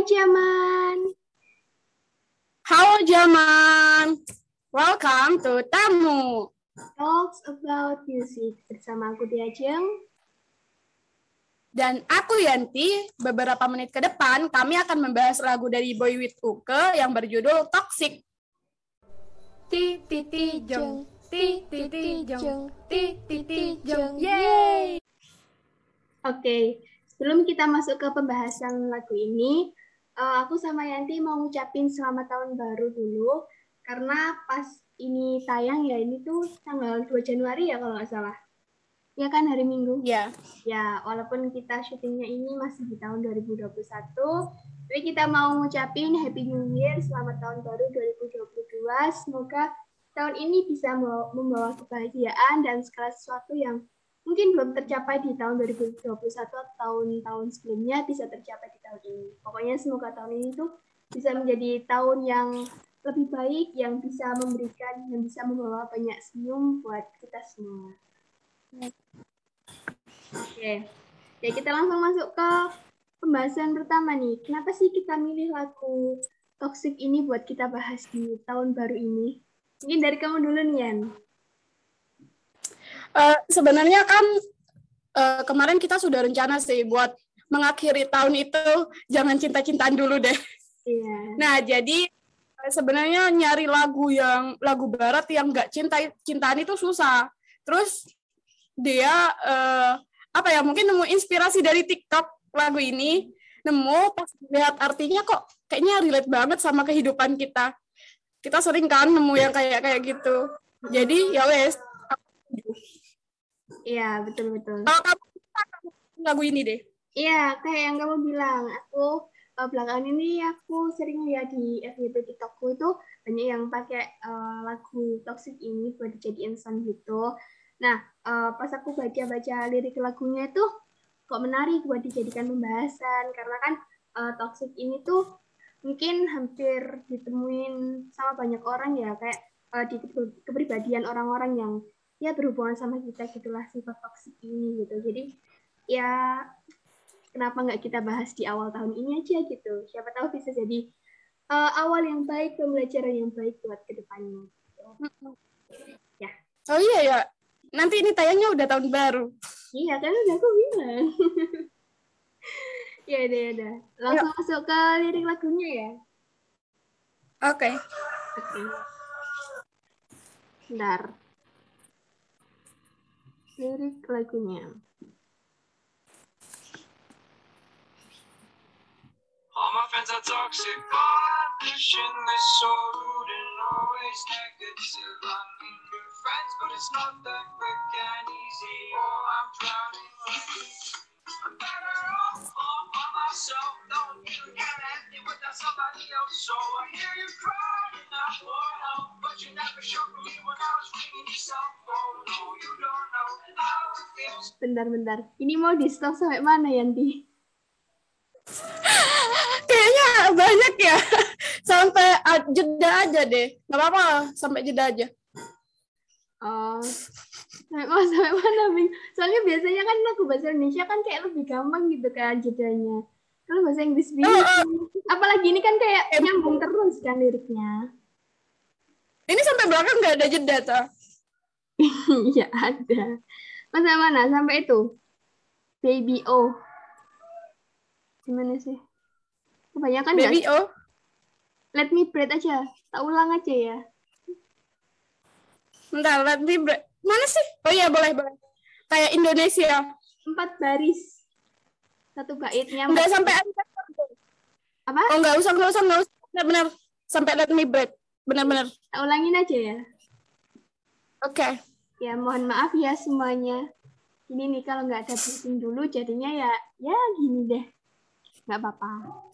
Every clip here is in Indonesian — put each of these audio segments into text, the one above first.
Hai Jaman. Halo Jaman. Welcome to Tamu. Talks about music bersama aku Diajeng. Dan aku Yanti, beberapa menit ke depan kami akan membahas lagu dari Boy With Uke yang berjudul Toxic. Ti ti ti jeng, ti ti ti jeng, ti ti ti jeng, yeay! Oke, sebelum kita masuk ke pembahasan lagu ini, uh, aku sama Yanti mau ngucapin selamat tahun baru dulu, karena pas ini tayang ya, ini tuh tanggal 2 Januari ya kalau nggak salah. Ya kan hari Minggu? Ya. Ya, walaupun kita syutingnya ini masih di tahun 2021, tapi kita mau ngucapin Happy New Year, selamat tahun baru 2022. Semoga tahun ini bisa membawa kebahagiaan dan segala sesuatu yang mungkin belum tercapai di tahun 2021 atau tahun-tahun sebelumnya bisa tercapai di tahun ini. Pokoknya semoga tahun ini tuh bisa menjadi tahun yang lebih baik, yang bisa memberikan, yang bisa membawa banyak senyum buat kita semua. Oke, ya kita langsung masuk ke pembahasan pertama nih. Kenapa sih kita milih lagu Toxic ini buat kita bahas di tahun baru ini? Mungkin dari kamu dulu nih. Uh, sebenarnya kan uh, kemarin kita sudah rencana sih buat mengakhiri tahun itu jangan cinta-cintaan dulu deh. Iya. Nah, jadi sebenarnya nyari lagu yang lagu barat yang nggak cinta cintaan itu susah. Terus dia uh, apa ya mungkin nemu inspirasi dari TikTok lagu ini nemu pas lihat artinya kok kayaknya relate banget sama kehidupan kita kita sering kan nemu yang kayak kayak gitu jadi ya wes iya betul betul. Kalau kamu lagu ini deh. Iya kayak yang kamu bilang aku uh, belakangan ini aku sering lihat di FYP TikTokku itu banyak yang pakai uh, lagu toxic ini buat dijadiin sound gitu. Nah, uh, pas aku baca-baca lirik lagunya itu kok menarik buat dijadikan pembahasan. Karena kan uh, toxic ini tuh mungkin hampir ditemuin sama banyak orang ya. Kayak uh, di kepribadian orang-orang yang ya berhubungan sama kita gitulah sifat toxic ini gitu. Jadi ya kenapa nggak kita bahas di awal tahun ini aja gitu. Siapa tahu bisa jadi uh, awal yang baik, pembelajaran yang baik buat ke depannya. Gitu. Ya. Oh iya ya, Nanti ini tayangnya udah tahun baru. Iya, kan udah aku bilang. ya udah, ya udah. Langsung Ayo. masuk ke lirik lagunya ya. Oke. Okay. Oke. Okay. Bentar. Lirik lagunya. All my friends are toxic, ambitionless, so rude and always negative. I need new friends, but it's not that quick and easy. Oh, I'm drowning. I'm better off all by myself. Don't really get anything without somebody else. So I hear you crying feels. Bentar, bentar. Ini mau di stop sampai mana, Yanti? Kayaknya banyak ya. Sampai jeda aja deh. Gak apa-apa, sampai jeda aja. Oh. Sampai, oh, sampai mana, Bing? Soalnya biasanya kan lagu bahasa Indonesia kan kayak lebih gampang gitu kan jedanya. Kalau bahasa Inggris bingung. Oh, oh. Apalagi ini kan kayak eh, nyambung terus kan liriknya. Ini sampai belakang nggak ada jeda, toh? Iya, ada. Masa mana? Sampai itu? Baby O. Gimana sih? Kebanyakan Baby gak? Oh. Let me breathe aja. Tak ulang aja ya. Bentar, let me breathe. Mana sih? Oh iya, boleh, boleh. Kayak Indonesia. Empat baris. Satu baitnya. Enggak sampai Apa? Oh, enggak usah, enggak usah, enggak usah. Benar-benar. Sampai let me breathe. Benar-benar. Tak ulangin aja ya. Oke. Okay. Ya, mohon maaf ya semuanya. Ini nih kalau nggak ada briefing dulu jadinya ya ya gini deh nggak apa-apa. Oh.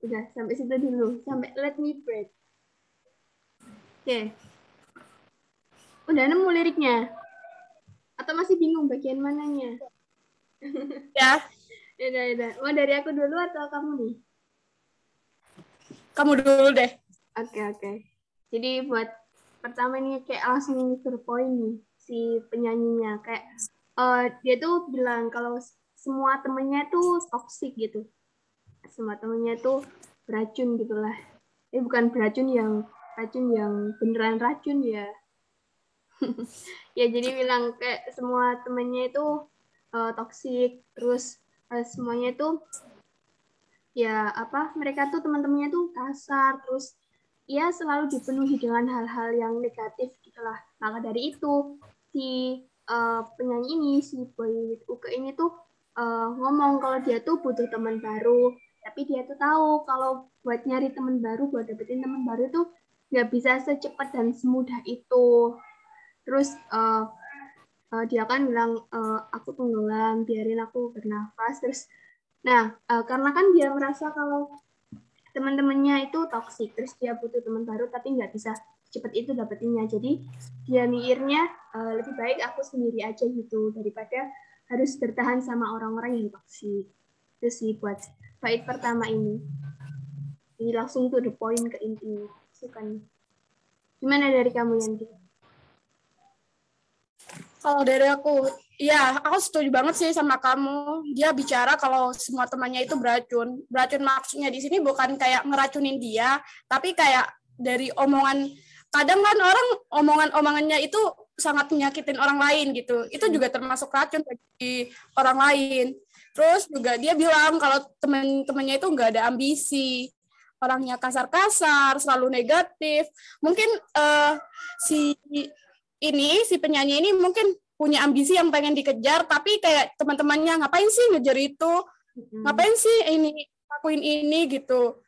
Udah, sampai situ dulu. Sampai let me breathe. Oke. Udah nemu liriknya? Atau masih bingung bagian mananya? ya Beda, beda. Mau dari aku dulu atau kamu nih? Kamu dulu deh. Oke, oke. Jadi buat pertama ini kayak langsung point nih si penyanyinya kayak uh, dia tuh bilang kalau semua temennya tuh toxic gitu. Semua temennya tuh beracun gitulah. Eh bukan beracun yang racun yang beneran racun ya. ya jadi bilang kayak semua temennya itu uh, toxic terus uh, semuanya itu ya apa mereka tuh teman-temannya tuh kasar terus ya selalu dipenuhi dengan hal-hal yang negatif gitulah maka dari itu si uh, penyanyi ini si boy Uke ini tuh uh, ngomong kalau dia tuh butuh teman baru tapi dia tuh tahu kalau buat nyari teman baru buat dapetin teman baru tuh nggak bisa secepat dan semudah itu. Terus uh, uh, dia kan bilang uh, aku tenggelam biarin aku bernafas. Terus nah uh, karena kan dia merasa kalau teman-temannya itu toksik terus dia butuh teman baru tapi nggak bisa cepat itu dapetinnya. Jadi dia mikirnya uh, lebih baik aku sendiri aja gitu daripada harus bertahan sama orang-orang yang toksik itu sih buat bait pertama ini. Jadi langsung to the point ke intinya suka gimana dari kamu Yanti? Kalau dari aku, ya aku setuju banget sih sama kamu. Dia bicara kalau semua temannya itu beracun. Beracun maksudnya di sini bukan kayak ngeracunin dia, tapi kayak dari omongan. Kadang kan orang omongan-omongannya itu sangat menyakitin orang lain gitu. Itu juga termasuk racun bagi orang lain. Terus juga dia bilang kalau teman-temannya itu nggak ada ambisi, orangnya kasar-kasar, selalu negatif. Mungkin uh, si ini si penyanyi ini mungkin punya ambisi yang pengen dikejar tapi kayak teman-temannya ngapain sih ngejar itu? Ngapain sih ini lakuin ini? Gitu.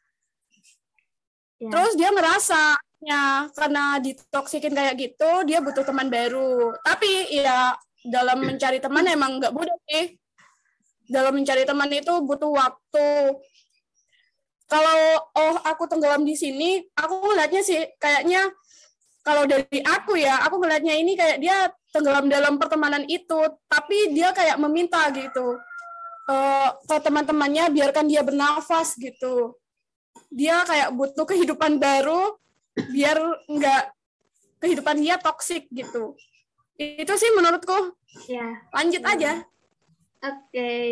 Ya. terus dia ngerasa ya karena ditoksikin kayak gitu dia butuh teman baru. Tapi ya dalam mencari teman emang nggak mudah sih. Dalam mencari teman itu butuh waktu kalau oh aku tenggelam di sini aku ngeliatnya sih kayaknya kalau dari aku ya, aku melihatnya ini kayak dia tenggelam dalam pertemanan itu, tapi dia kayak meminta gitu uh, ke teman-temannya biarkan dia bernafas gitu. Dia kayak butuh kehidupan baru biar nggak kehidupan dia toksik gitu. Itu sih menurutku. Ya. Lanjut ya. aja. Oke. Okay.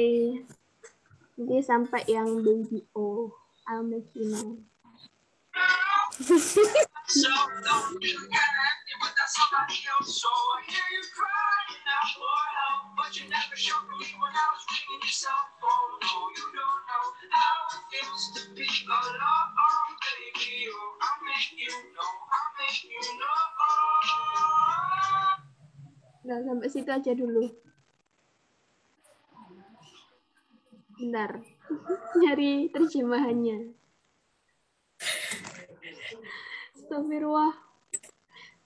Jadi sampai yang baby O, I'll make you know. Nah, sampai situ aja dulu. Bentar, nyari terjemahannya. Astagfirullah.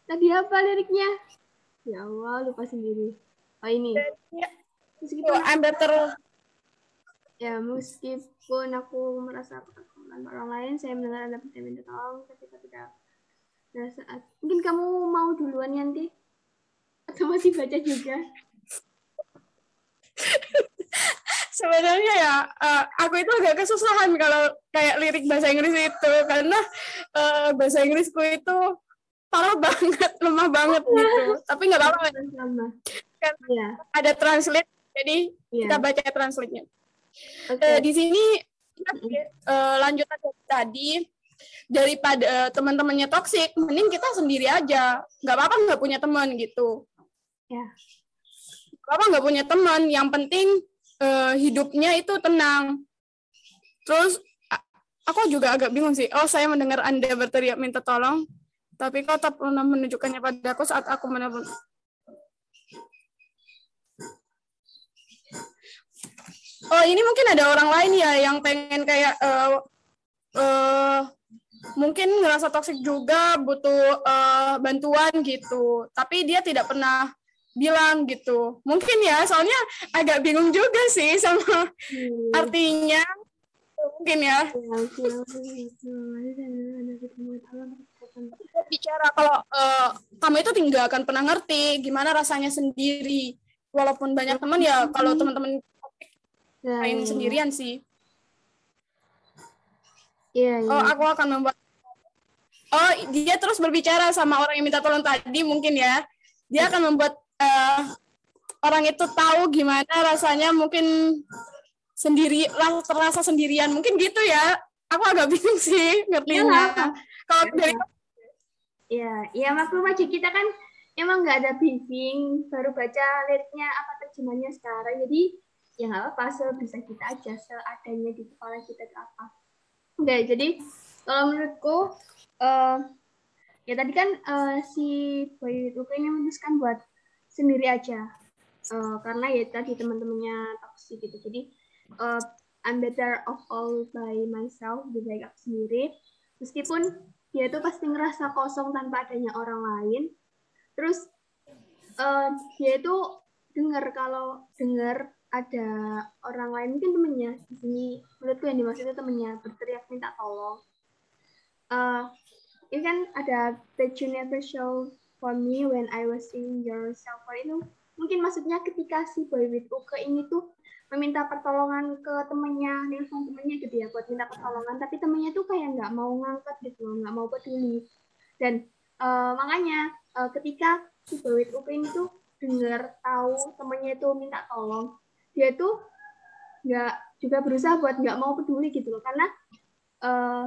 Tadi apa liriknya? Ya Allah, lupa sendiri. Oh ini. Meskipun I'm better. Ya, meskipun aku merasa kekurangan orang lain, saya mendengar Anda minta tolong ketika tidak ada saat. Mungkin kamu mau duluan nanti? Atau masih baca juga? Sebenarnya ya uh, aku itu agak kesusahan kalau kayak lirik bahasa Inggris itu. Karena uh, bahasa Inggrisku itu parah banget lemah banget gitu. Tapi nggak apa-apa. Kan ya. ada translate jadi ya. kita baca translate-nya. Okay. uh, di sini uh, lanjutan dari tadi daripada uh, teman-temannya toksik mending kita sendiri aja. Nggak apa-apa nggak punya teman gitu. Ya apa nggak punya teman. Yang penting uh, hidupnya itu tenang. Terus aku juga agak bingung sih. Oh, saya mendengar Anda berteriak minta tolong, tapi kau tak pernah menunjukkannya padaku saat aku menelpon. Oh, ini mungkin ada orang lain ya yang pengen kayak uh, uh, mungkin ngerasa toksik juga butuh uh, bantuan gitu. Tapi dia tidak pernah bilang gitu. Mungkin ya, soalnya agak bingung juga sih sama hmm. artinya. Mungkin ya. Bicara kalau uh, kamu itu tinggal akan pernah ngerti gimana rasanya sendiri. Walaupun banyak teman ya, kalau teman-teman main iya. sendirian sih. Iya, iya. Oh, aku akan membuat. Oh, dia terus berbicara sama orang yang minta tolong tadi mungkin ya. Dia akan membuat eh, orang itu tahu gimana rasanya mungkin sendiri lah terasa sendirian mungkin gitu ya. Aku agak bingung sih ngertinya. Iya. Kalau dari Iya, iya maklum aja kita kan emang nggak ada briefing, baru baca liriknya apa terjemahnya sekarang, jadi ya nggak apa-apa, sebisa kita aja, seadanya di kepala kita itu apa. Oke, jadi kalau menurutku, eh, ya tadi kan eh, si Boy Luka ini memutuskan buat sendiri aja, Eh, karena ya tadi teman-temannya toxic gitu, jadi eh, I'm better off all by myself, lebih baik aku sendiri, meskipun dia tuh pasti ngerasa kosong tanpa adanya orang lain. Terus eh, dia itu dengar kalau dengar ada orang lain mungkin temennya di sini menurutku yang dimaksud itu temennya berteriak minta tolong. Eh, ini kan ada never show for me when I was in your phone itu mungkin maksudnya ketika si boy with Uke ini tuh meminta pertolongan ke temennya, nelfon temennya gitu ya buat minta pertolongan, tapi temennya tuh kayak nggak mau ngangkat gitu loh, nggak mau peduli. Dan eh, makanya eh, ketika si Bawit Uke ini tuh dengar tahu temennya itu minta tolong, dia tuh nggak juga berusaha buat nggak mau peduli gitu loh, karena eh,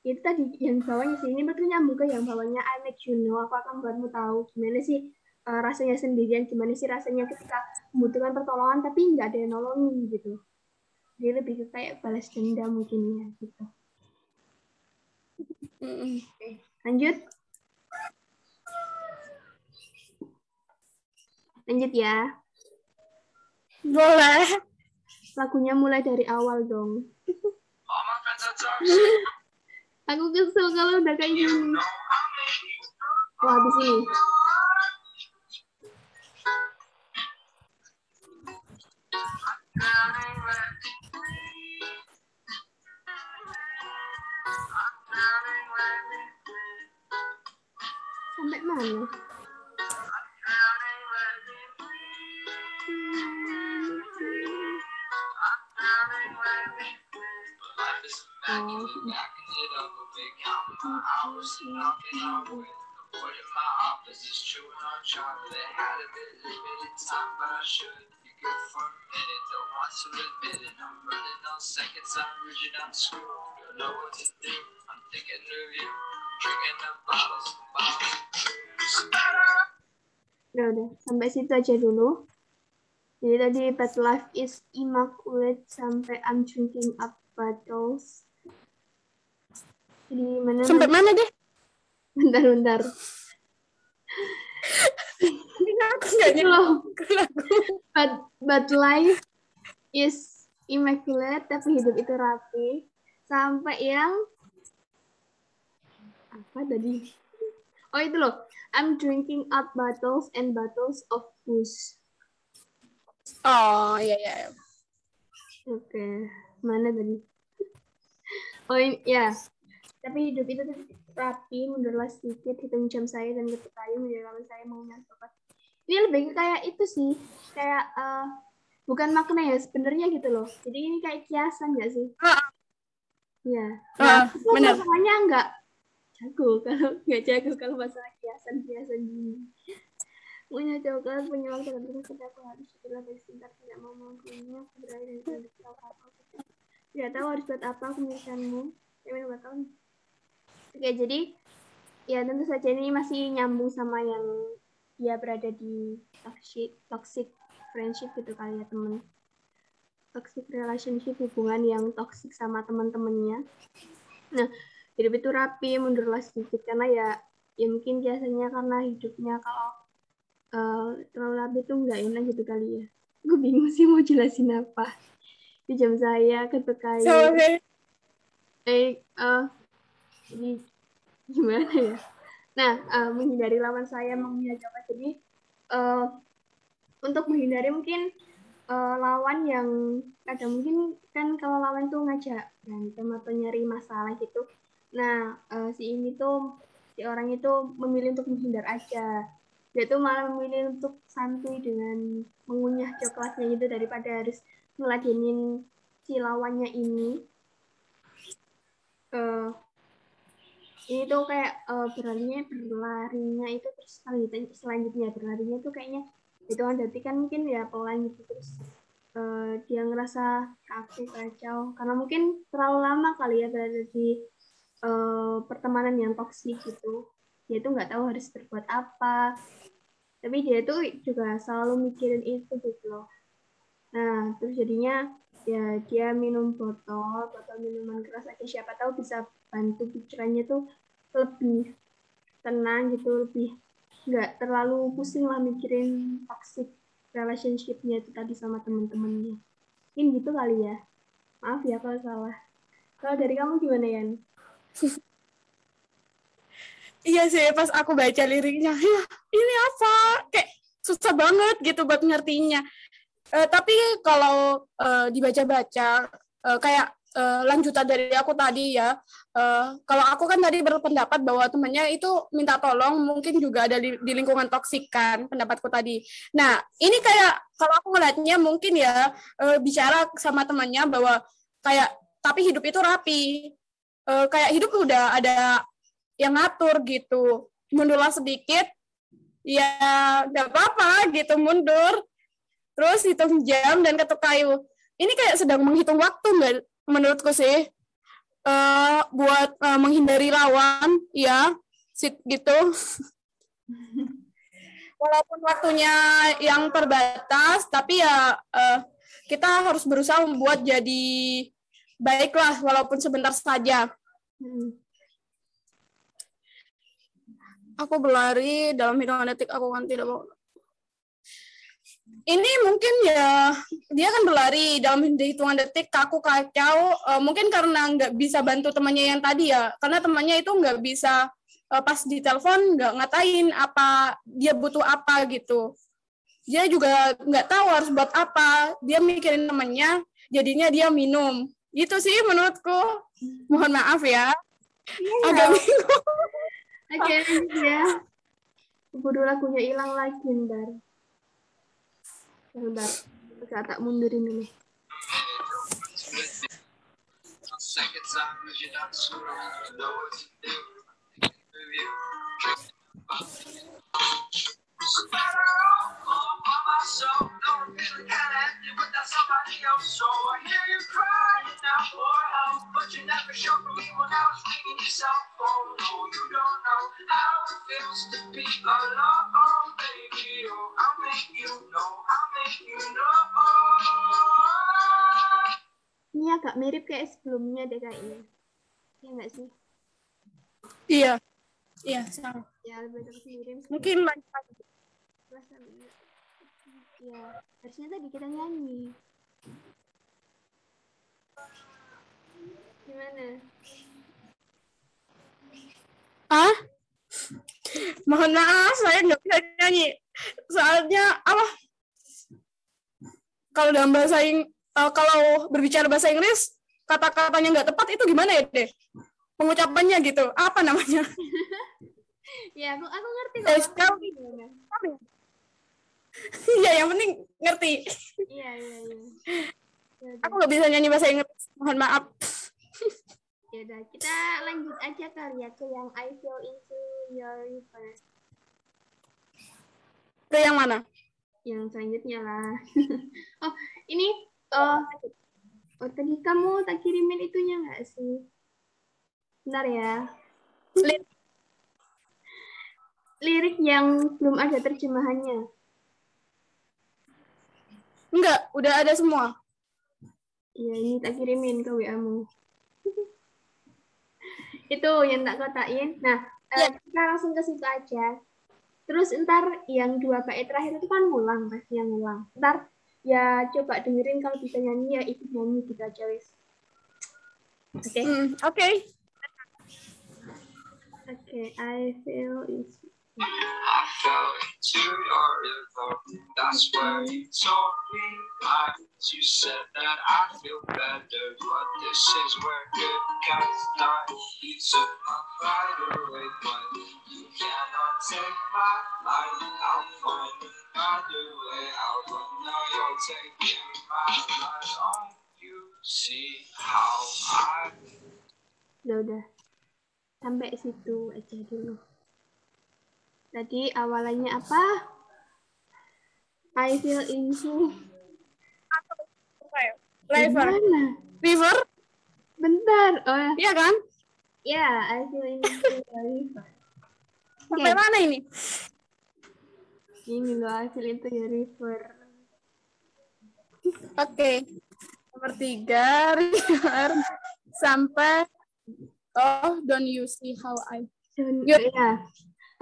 itu tadi yang bawahnya sih ini betul nyambung ke yang bawahnya I make you know, aku akan buatmu tahu gimana sih eh, rasanya sendirian, gimana sih rasanya ketika membutuhkan pertolongan tapi nggak ada yang nolongin gitu. Dia lebih ke kayak balas dendam mungkin ya gitu. Oke, lanjut. Lanjut ya. boleh. Lagunya mulai dari awal dong. Aku kesel kalau udah kayak gini. Wah, habis ini. Udah, udah. Sampai situ aja dulu. Jadi tadi But Life is Immaculate sampai I'm drinking up bottles. Jadi mana? Sampai mana deh? Bentar, bentar. Aku nggak. But, but life is immaculate, tapi hidup itu rapi. Sampai yang apa tadi? Oh itu loh. I'm drinking up bottles and bottles of booze. Oh iya iya. iya. Oke, mana tadi? Oh ini, ya. Tapi hidup itu rapi, mundurlah sedikit, hitung jam saya dan kayu menjadi kalau saya mau coklat. Ini lebih ke kayak itu sih, kayak eh, bukan makna ya sebenarnya gitu loh. Jadi ini kayak kiasan nggak sih? Iya. Ah, Nah, aku benar. masalahnya nggak jago kalau nggak jago kalau masalah kiasan kiasan gini. Punya coklat, punya waktu dan terus aku harus setelah dari sebentar tidak mau aku berada di dalam tahu apa tidak tahu harus buat apa aku memilikanmu. Ya minum tahun. Oke, jadi ya tentu saja ini masih nyambung sama yang dia berada di toxic toxic friendship gitu kali ya temen. Toxic relationship hubungan yang toxic sama teman-temannya nah hidup itu rapi mundurlah sedikit. Karena ya ya mungkin biasanya karena hidupnya kalau eh, terlalu rapi itu nggak enak gitu kali ya. Gue bingung sih mau jelasin apa. Di jam saya ketuk kayu Sorry. eh jadi gimana ya? Nah eh, menghindari lawan saya menghindari apa jadi eh, untuk menghindari mungkin eh, lawan yang kadang mungkin kan kalau lawan tuh ngajak berantem atau nyari masalah gitu. Nah eh, si ini tuh si orang itu memilih untuk menghindar aja. Dia tuh malah memilih untuk santuy dengan mengunyah coklatnya gitu daripada harus ngeladenin si lawannya ini. Uh, ini tuh kayak uh, berlarinya berlarinya itu terus selanjutnya selanjutnya berlarinya tuh kayaknya itu kan. Berarti kan mungkin ya pelan gitu. Terus uh, dia ngerasa kaku kacau. Karena mungkin terlalu lama kali ya berada di uh, pertemanan yang toksik gitu. Dia tuh nggak tahu harus berbuat apa. Tapi dia tuh juga selalu mikirin itu gitu loh. Nah terus jadinya ya dia minum botol botol minuman keras. Aja siapa tahu bisa bantu pikirannya tuh lebih tenang gitu lebih nggak terlalu pusing lah mikirin toxic relationshipnya itu tadi sama temen-temennya. Mungkin gitu kali ya. Maaf ya kalau salah. Kalau dari kamu gimana Yan? iya sih pas aku baca liriknya ya ini apa? Kayak susah banget gitu buat ngertinya. Uh, tapi kalau uh, dibaca-baca uh, kayak uh, lanjutan dari aku tadi ya. Uh, kalau aku kan tadi berpendapat bahwa temannya itu minta tolong mungkin juga ada di, di lingkungan toksik kan pendapatku tadi. Nah ini kayak kalau aku ngeliatnya mungkin ya uh, bicara sama temannya bahwa kayak tapi hidup itu rapi. Uh, kayak hidup udah ada yang ngatur gitu. Mundurlah sedikit, ya nggak apa-apa gitu mundur. Terus hitung jam dan ketuk kayu. Ini kayak sedang menghitung waktu nggak menurutku sih uh, buat uh, menghindari lawan ya gitu walaupun waktunya yang terbatas tapi ya uh, kita harus berusaha membuat jadi baiklah walaupun sebentar saja hmm. aku berlari dalam hitungan detik aku kan tidak mau ini mungkin ya dia kan berlari dalam hitungan detik kaku kacau. Uh, mungkin karena nggak bisa bantu temannya yang tadi ya. Karena temannya itu nggak bisa uh, pas di telepon nggak ngatain apa dia butuh apa gitu. Dia juga nggak tahu harus buat apa. Dia mikirin temannya jadinya dia minum. Itu sih menurutku. Mohon maaf ya. Yeah. agak bingung. Oke okay, ya. Bodoh lagunya hilang lagi ntar Bentar, agak tak mundurin. Ini Iya. Iya, sama. Ya, lebih. Mungkin lanjut Ya, harusnya tadi kita nyanyi. Gimana? Ah? Mohon maaf, saya nggak bisa nyanyi. Soalnya apa? Kalau dalam bahasa Ing uh, kalau berbicara bahasa Inggris, kata-katanya nggak tepat itu gimana ya deh? Pengucapannya gitu, apa namanya? ya, aku aku ngerti kok. Eh, Iya, yang penting ngerti. Iya, iya, iya. Aku nggak bisa nyanyi bahasa Inggris, mohon maaf. ya udah, kita lanjut aja kali ya ke yang I feel into your universe. Ke yang mana? Yang selanjutnya lah. oh, ini uh, oh, tadi kamu tak kirimin itunya nggak sih? Benar ya. Lirik. Lirik yang belum ada terjemahannya. Enggak, udah ada semua. Iya, ini tak kirimin ke WA-mu. itu yang tak kotain. Nah, ya. uh, kita langsung ke situ aja. Terus ntar yang dua bait terakhir itu kan ngulang, pasti yang ngulang. Ntar ya coba dengerin kalau bisa nyanyi ya ikut nyanyi gitu aja wis. Oke. Okay? Mm, Oke. Okay. Okay, I feel is I fell into your river. That's where you told me lies. You said that I feel better, but this is where good guys die. You took my pride away, but you cannot take my life. I'll find another way. I'll run now. You're taking my life. Don't you see how I No, udah sampai situ aja dulu tadi awalannya apa I feel into River. Gimana? River? bentar oh Iya kan? ya I feel into river Sampai Oke. mana ini? ini loh I feel into river Oke. Nomor tiga, River. Sampai Oh, don't you see how I Dan, Yuk. ya,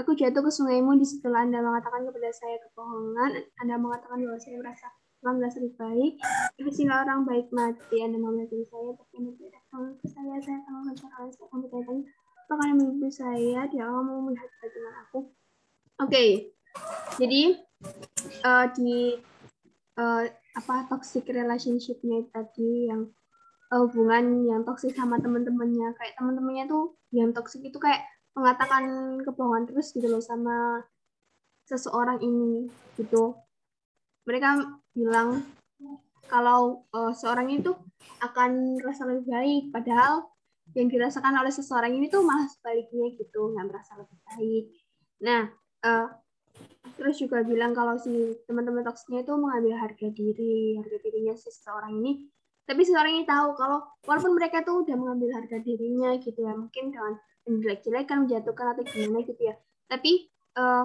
aku jatuh ke sungaimu di setelah Anda mengatakan kepada saya kebohongan. Anda mengatakan bahwa saya merasa Tuhan merasa lebih baik. Ke sinilah orang baik mati. Anda memiliki saya, tapi Anda tidak tahu ke saya. Saya akan mencerahkan saya akan bertanya Apakah Anda mimpi saya? Dia akan mau melihat bagaimana aku. Oke, jadi eh, di eh, apa toxic relationship-nya tadi yang eh, hubungan yang toksik sama teman-temannya kayak teman-temannya tuh yang toksik itu kayak mengatakan kebohongan terus gitu loh sama seseorang ini gitu. Mereka bilang kalau eh, seorang itu akan merasa lebih baik padahal yang dirasakan oleh seseorang ini tuh malah sebaliknya gitu nggak merasa lebih baik. Nah eh, terus juga bilang kalau si teman-teman toksiknya itu mengambil harga diri harga dirinya si seseorang ini tapi seseorang ini tahu kalau walaupun mereka tuh udah mengambil harga dirinya gitu ya mungkin dengan menjelek-jelekan menjatuhkan atau gimana gitu ya. Tapi eh,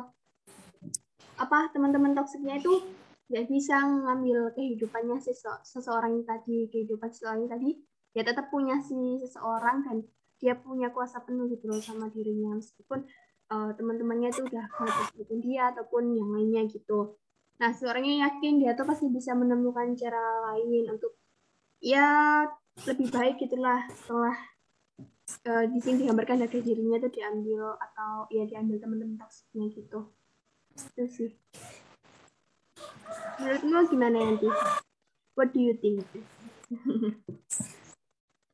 apa teman-teman toksiknya itu nggak bisa mengambil kehidupannya sese- seseorang yang tadi kehidupan seseorang tadi dia tetap punya si seseorang dan dia punya kuasa penuh gitu loh sama dirinya. Meskipun eh, teman-temannya itu udah ngejahatin dia ataupun yang lainnya gitu. Nah seorangnya yakin dia tuh pasti bisa menemukan cara lain untuk ya lebih baik gitulah setelah eh, di sini digambarkan harga dirinya itu diambil atau ya diambil teman-teman toksiknya gitu itu sih menurutmu gimana nanti what do you think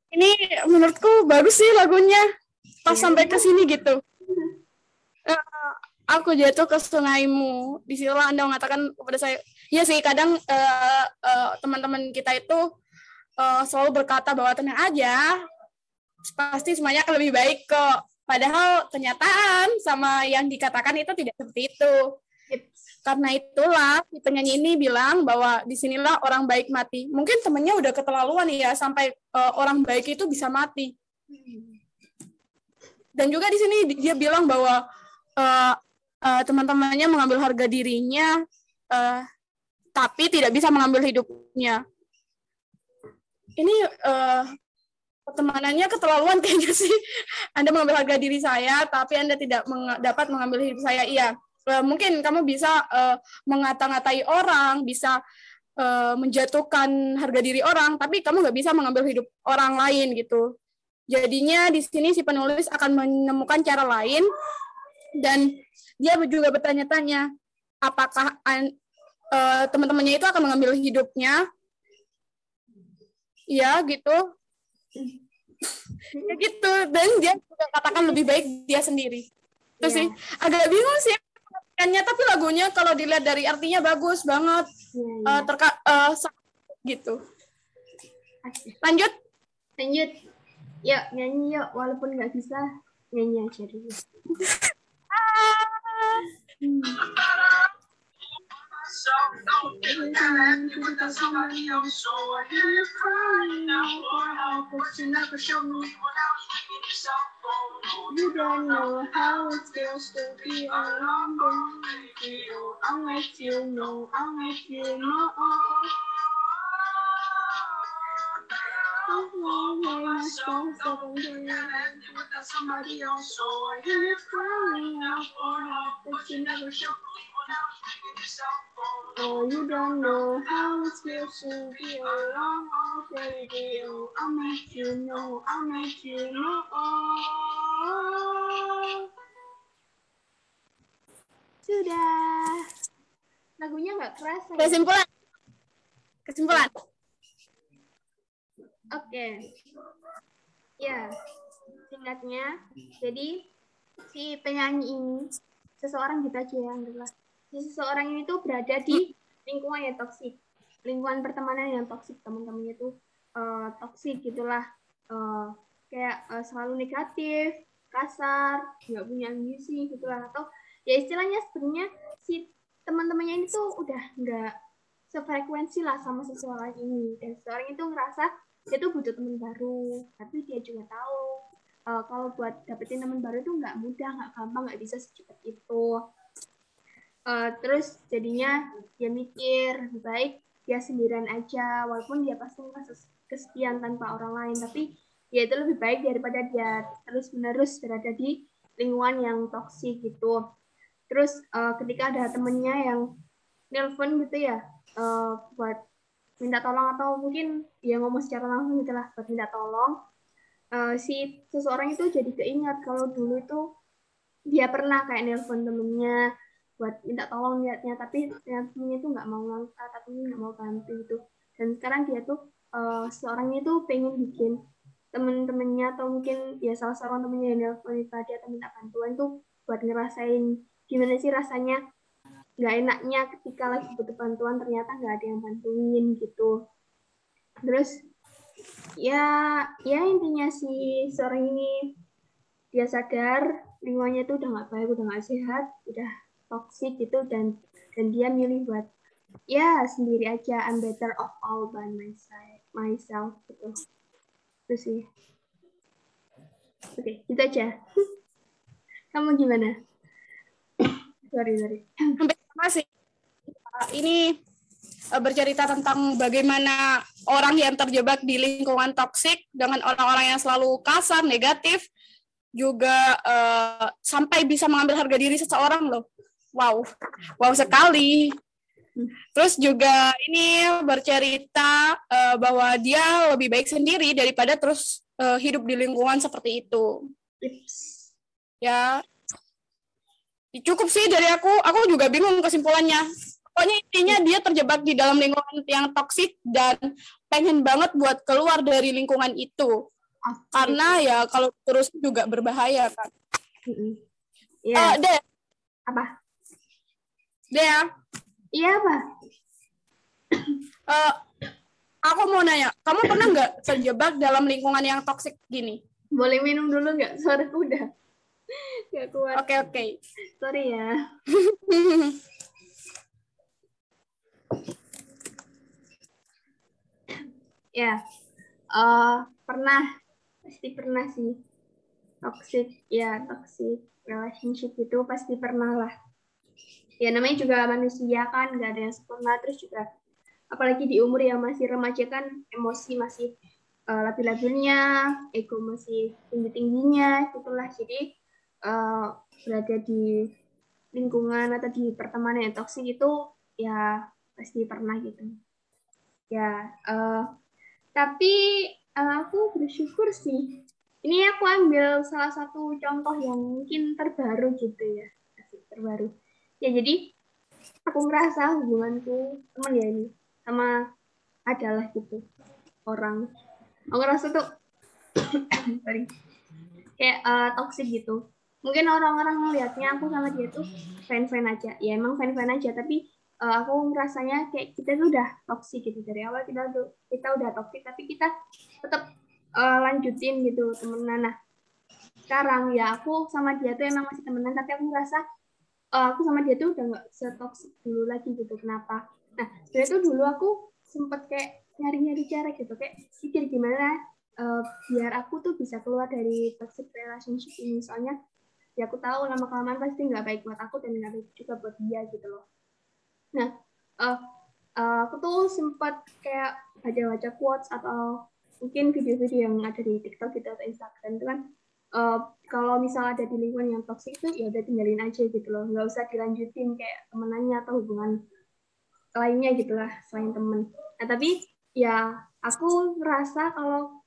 Ini menurutku bagus sih lagunya. Pas Iya. sampai ke sini gitu. Eh, aku jatuh ke sungaimu. Di situlah Anda mengatakan kepada saya, ya sih kadang eh, teman-teman kita itu eh, selalu berkata bahwa tenang aja, pasti semuanya akan lebih baik kok. Padahal kenyataan sama yang dikatakan itu tidak seperti itu. Karena itulah si penyanyi ini bilang bahwa di sinilah orang baik mati. Mungkin temennya udah keterlaluan ya sampai eh, orang baik itu bisa mati. Dan juga di sini dia bilang bahwa eh, eh, teman-temannya mengambil harga dirinya, eh, tapi tidak bisa mengambil hidupnya. Ini eh, pertemanannya keterlaluan kayaknya sih. Anda mengambil harga diri saya, tapi Anda tidak meng- dapat mengambil hidup saya. Iya, Eh, mungkin kamu bisa eh, mengata-ngatai orang, bisa eh, menjatuhkan harga diri orang, tapi kamu nggak bisa mengambil hidup orang lain gitu. Jadinya di sini si penulis akan menemukan cara lain dan dia juga bertanya-tanya apakah an- teman-temannya itu akan mengambil hidupnya? Ya gitu. ya gitu dan dia juga katakan lebih baik dia sendiri. Itu Iya. sih agak bingung sih penyanyiannya, tapi lagunya kalau dilihat dari artinya bagus banget Iya, iya. Eh, terka sa- gitu. Lanjut. lanjut yuk nyanyi yuk walaupun nggak bisa nyanyi aja dulu Hmm. So don't feel bad because somebody else so I hear you crying out for help, but you never show me else you yourself for. You don't know how it feels to be alone, baby. I'll let you know, I'll let you know. Oh, my myself, Without somebody else, so I hear you crying out for help, but you never show me Oh, you don't know how it feels to be alone, oh, baby. Oh, I'll make you know, I'll make you know. Sudah. Lagunya nggak kerasa. Ya? Kesimpulan. Kesimpulan. Oke. Ya, singkatnya, jadi si penyanyi ini, seseorang gitu aja ya, anggaplah. Seseorang ini tuh berada di lingkungan yang toksik. Lingkungan pertemanan yang toksik, teman-temannya tuh uh, toksik gitulah. Uh, kayak uh, selalu negatif, kasar, nggak punya ambisi gitulah. Atau ya istilahnya sebenarnya si teman-temannya ini tuh udah nggak sefrekuensi lah sama seseorang ini dan seseorang itu ngerasa dia tuh butuh teman baru tapi dia juga tahu uh, kalau buat dapetin teman baru itu nggak mudah nggak gampang nggak bisa secepat itu uh, terus jadinya dia mikir baik dia sendirian aja walaupun dia pasti merasa kesepian tanpa orang lain. Tapi ya itu lebih baik daripada dia terus menerus berada di lingkungan yang toksik gitu. Terus uh, ketika ada temennya yang nelpon gitu ya uh, buat minta tolong atau mungkin dia ngomong secara langsung gitu lah buat minta tolong uh, si seseorang itu jadi keingat kalau dulu itu dia pernah kayak nelpon temennya buat minta tolong niatnya tapi temennya itu nggak mau ngangkat tapi nggak mau bantu itu dan sekarang dia tuh uh, seorang itu pengen bikin temen-temennya atau mungkin ya salah seorang temennya yang nelpon tadi atau minta bantuan tuh buat ngerasain gimana sih rasanya nggak enaknya ketika lagi butuh bantuan ternyata nggak ada yang bantuin gitu. Terus ya ya intinya si seorang ini dia sadar lingkungannya itu udah nggak baik udah nggak sehat udah toxic gitu dan dan dia milih buat ya sendiri aja. I'm better off all by myself myself gitu. Itu sih. Oke okay, itu aja. Kamu gimana? Sorry sorry. Masih ini uh, bercerita tentang bagaimana orang yang terjebak di lingkungan toksik dengan orang-orang yang selalu kasar, negatif, juga uh, sampai bisa mengambil harga diri seseorang loh. Wow, wow sekali. Terus juga ini bercerita uh, bahwa dia lebih baik sendiri daripada terus uh, hidup di lingkungan seperti itu. Ya, cukup sih dari aku aku juga bingung kesimpulannya pokoknya intinya dia terjebak di dalam lingkungan yang toksik dan pengen banget buat keluar dari lingkungan itu okay. karena ya kalau terus juga berbahaya kan Iya. Yeah. Uh, deh apa deh iya apa uh, aku mau nanya kamu pernah nggak terjebak dalam lingkungan yang toksik gini boleh minum dulu nggak suara udah Gak kuat. Oke, okay, oke. Okay. Sorry ya. ya, uh, pernah. Pasti pernah sih. Toxic, ya toxic relationship itu pasti pernah lah. Ya namanya juga manusia kan, gak ada yang sempurna. Terus juga, apalagi di umur yang masih remaja kan, emosi masih uh, labil-labilnya, ego masih tinggi-tingginya, itulah. Jadi, uh, berada di lingkungan atau di pertemanan yang toksik itu ya pasti pernah gitu ya uh, tapi uh, aku bersyukur sih ini aku ambil salah satu contoh yang mungkin terbaru gitu ya terbaru ya jadi aku ngerasa hubunganku teman ya ini sama adalah gitu orang. Aku ngerasa tuh kayak uh, toxic gitu. Mungkin orang-orang melihatnya aku sama dia tuh fan-fan aja. Ya emang fan-fan aja tapi uh, aku ngerasanya kayak kita tuh udah toxic gitu. Dari awal kita tuh kita udah toxic tapi kita tetap uh, eh, lanjutin gitu temenan. Nah sekarang ya aku sama dia tuh emang masih temenan tapi aku ngerasa uh, aku sama dia tuh udah nggak setoksik dulu lagi gitu kenapa? Nah sebenarnya tuh dulu aku sempet kayak nyari-nyari cara gitu kayak pikir gimana uh, biar aku tuh bisa keluar dari toxic relationship ini. Soalnya ya aku tahu lama kelamaan pasti nggak baik buat aku dan nggak baik juga buat dia gitu loh. Nah uh, uh, aku tuh sempat kayak baca-baca quotes atau mungkin video-video yang ada di TikTok gitu atau Instagram itu kan uh, kalau misal ada di lingkungan yang toksik itu ya udah tinggalin aja gitu loh. Nggak usah dilanjutin kayak temenannya atau hubungan lainnya gitu lah selain temen. Nah tapi ya aku merasa kalau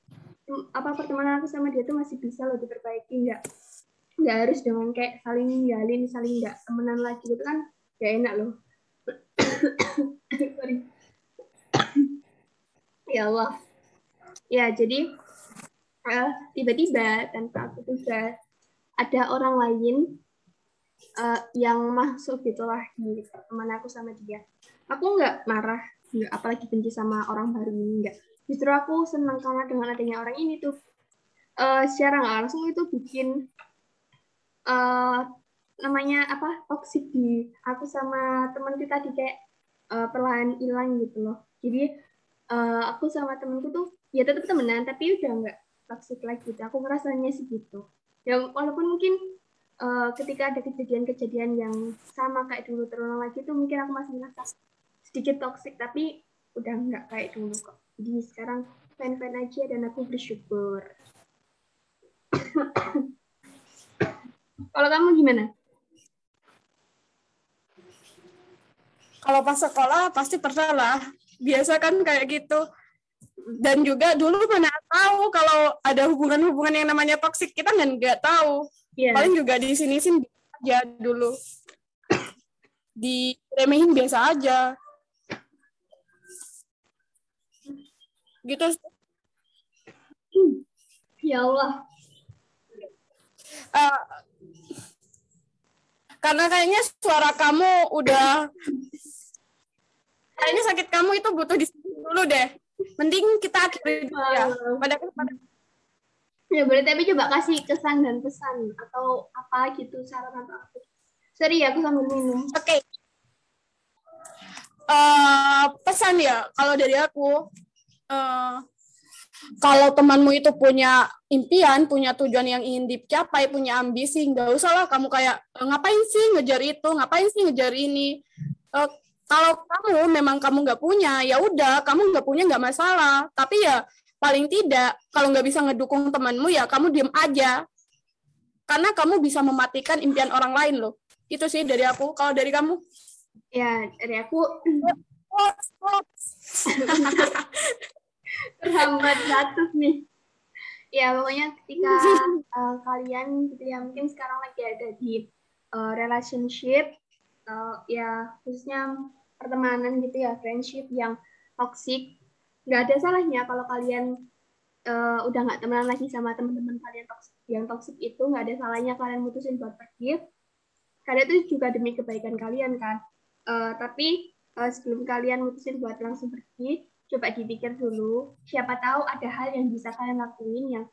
apa pertemanan aku sama dia tuh masih bisa loh diperbaiki. Nggak nggak harus dengan kayak saling ninggalin saling nggak temenan lagi gitu kan gak enak loh. Ya Allah. Ya jadi uh, tiba-tiba tanpa aku duga ada orang lain uh, yang masuk gitulah di teman aku sama dia. Aku nggak marah nggak apalagi benci sama orang baru ini nggak. Justru aku senang karena dengan adanya orang ini tuh uh, secara nggak langsung itu bikin uh, namanya apa toxic di aku sama teman kita di kayak uh, perlahan hilang gitu loh. Jadi uh, aku sama temenku tuh ya tetap temenan tapi udah nggak toxic lagi. Gitu aku ngerasanya sih gitu. Ya walaupun mungkin uh, ketika ada kejadian-kejadian yang sama kayak dulu terulang lagi tuh mungkin aku masih ngerasa sedikit toxic tapi udah nggak kayak dulu kok. Jadi sekarang fan-fan aja dan aku bersyukur. Kalau kamu gimana? Kalau pas sekolah pasti pernah lah. Biasa kan kayak gitu dan juga dulu mana tahu kalau ada hubungan-hubungan yang namanya toksik kita nggak nggak tahu. Yeah. paling juga di sini sih aja dulu. Diremehin biasa aja. Gitu ya Allah. Uh, karena kayaknya suara kamu udah kayaknya sakit kamu itu butuh di dulu deh. Mending kita akhiri dulu ya. Pada pada Ya boleh tapi coba kasih kesan dan pesan atau apa gitu saran atau apa. Sorry ya aku sambil minum. Oke. Okay. Uh, pesan ya kalau dari aku uh, kalau temanmu itu punya impian, punya tujuan yang ingin dicapai, punya ambisi, nggak usah lah kamu kayak ngapain sih ngejar itu, ngapain sih ngejar ini. Uh, kalau kamu memang kamu nggak punya, ya udah kamu nggak punya nggak masalah. Tapi ya paling tidak kalau nggak bisa ngedukung temanmu ya kamu diem aja. Karena kamu bisa mematikan impian orang lain loh. Itu sih dari aku. Kalau dari kamu? Ya dari aku. Terhambat satu nih. Ya pokoknya ketika uh, kalian gitu ya mungkin sekarang lagi ada di uh, relationship uh, ya khususnya pertemanan gitu ya friendship yang toxic. Nggak ada salahnya kalau kalian uh, udah nggak temenan lagi sama teman-teman kalian toxic, yang toxic itu nggak ada salahnya kalian mutusin buat pergi. Karena itu juga demi kebaikan kalian kan. Uh, tapi uh, sebelum kalian mutusin buat langsung pergi coba dipikir dulu siapa tahu ada hal yang bisa kalian lakuin yang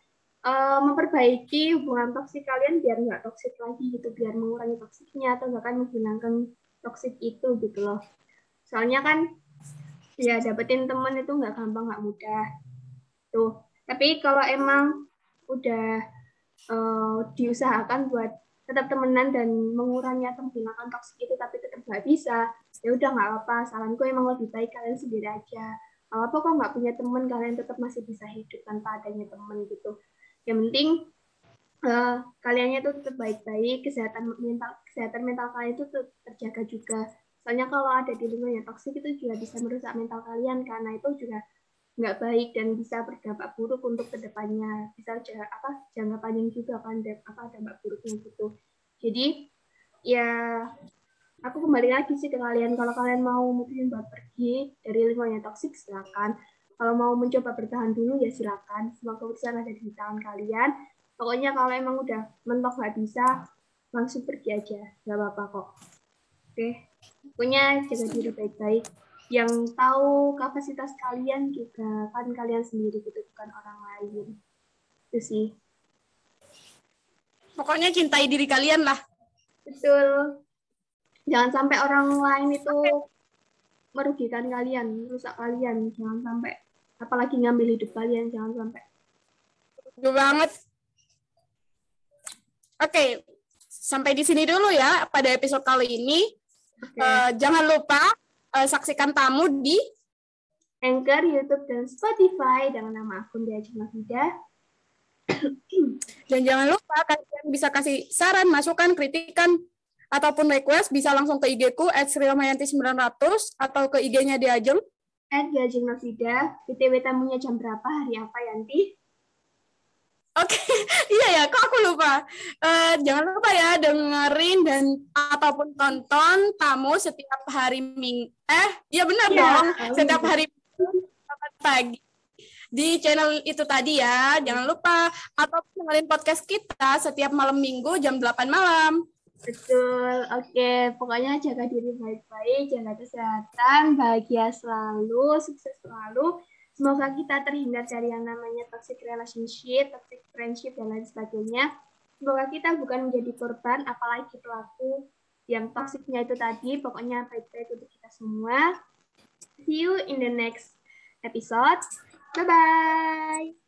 uh, memperbaiki hubungan toksik kalian biar nggak toksik lagi gitu biar mengurangi toksiknya atau bahkan menghilangkan toksik itu gitu loh soalnya kan ya dapetin temen itu nggak gampang nggak mudah. Tuh tapi kalau emang udah uh, diusahakan buat tetap temenan dan mengurangi atau menghilangkan toksik itu tapi tetap nggak bisa ya udah nggak apa saranku emang lebih baik kalian sendiri aja. Apa kok nggak punya temen kalian tetap masih bisa hidup tanpa adanya temen gitu. Yang penting uh, kaliannya tuh tetap baik-baik kesehatan mental kesehatan mental kalian itu terjaga juga Soalnya kalau ada di lingkungan yang toksik itu juga bisa merusak mental kalian karena itu juga nggak baik dan bisa berdampak buruk untuk ke depannya. Bisa jangka, apa jangka panjang juga kan apa dampak buruknya gitu. Jadi ya aku kembali lagi sih ke kalian. Kalau kalian mau mungkin buat pergi dari lingkungan yang toksik silakan. Kalau mau mencoba bertahan dulu ya silakan. Semua keputusan ada di tangan kalian. Pokoknya kalau emang udah mentok nggak bisa langsung pergi aja. Nggak apa-apa kok. Oke punya jaga diri baik-baik. Yang tahu kapasitas kalian juga kan kalian sendiri gitu bukan orang lain. Itu sih. Pokoknya cintai diri kalian lah. Betul. Jangan sampai orang lain itu merugikan kalian rusak kalian. Jangan sampai. Apalagi ngambil hidup kalian jangan sampai. Betul banget. Oke sampai di sini dulu ya pada episode kali ini Okay. Uh, eh, jangan lupa uh, saksikan tamu di Anchor, YouTube, dan Spotify dengan nama akun Diajak Mafida. dan jangan lupa kalian bisa kasih saran, masukan, kritikan, ataupun request bisa langsung ke IG ku at 900 atau ke IG-nya Diajeng. At Diajeng Mafida. BTW tamunya jam berapa, hari apa, Yanti? Oke, iya ya, kok aku lupa. Uh, jangan lupa ya dengerin dan ataupun tonton tamu setiap hari ming. Eh, iya benar ya, dong. Setiap hari pagi di channel itu tadi ya. Jangan lupa atau dengerin podcast kita setiap malam minggu jam 8 malam. Betul. Oke, pokoknya jaga diri baik-baik, jaga kesehatan, bahagia selalu, sukses selalu. Semoga kita terhindar dari yang namanya toxic relationship, toxic friendship, dan lain sebagainya. Semoga kita bukan menjadi korban, apalagi pelaku yang toksiknya itu tadi. Pokoknya baik-baik untuk kita semua. See you in the next episode. Bye-bye.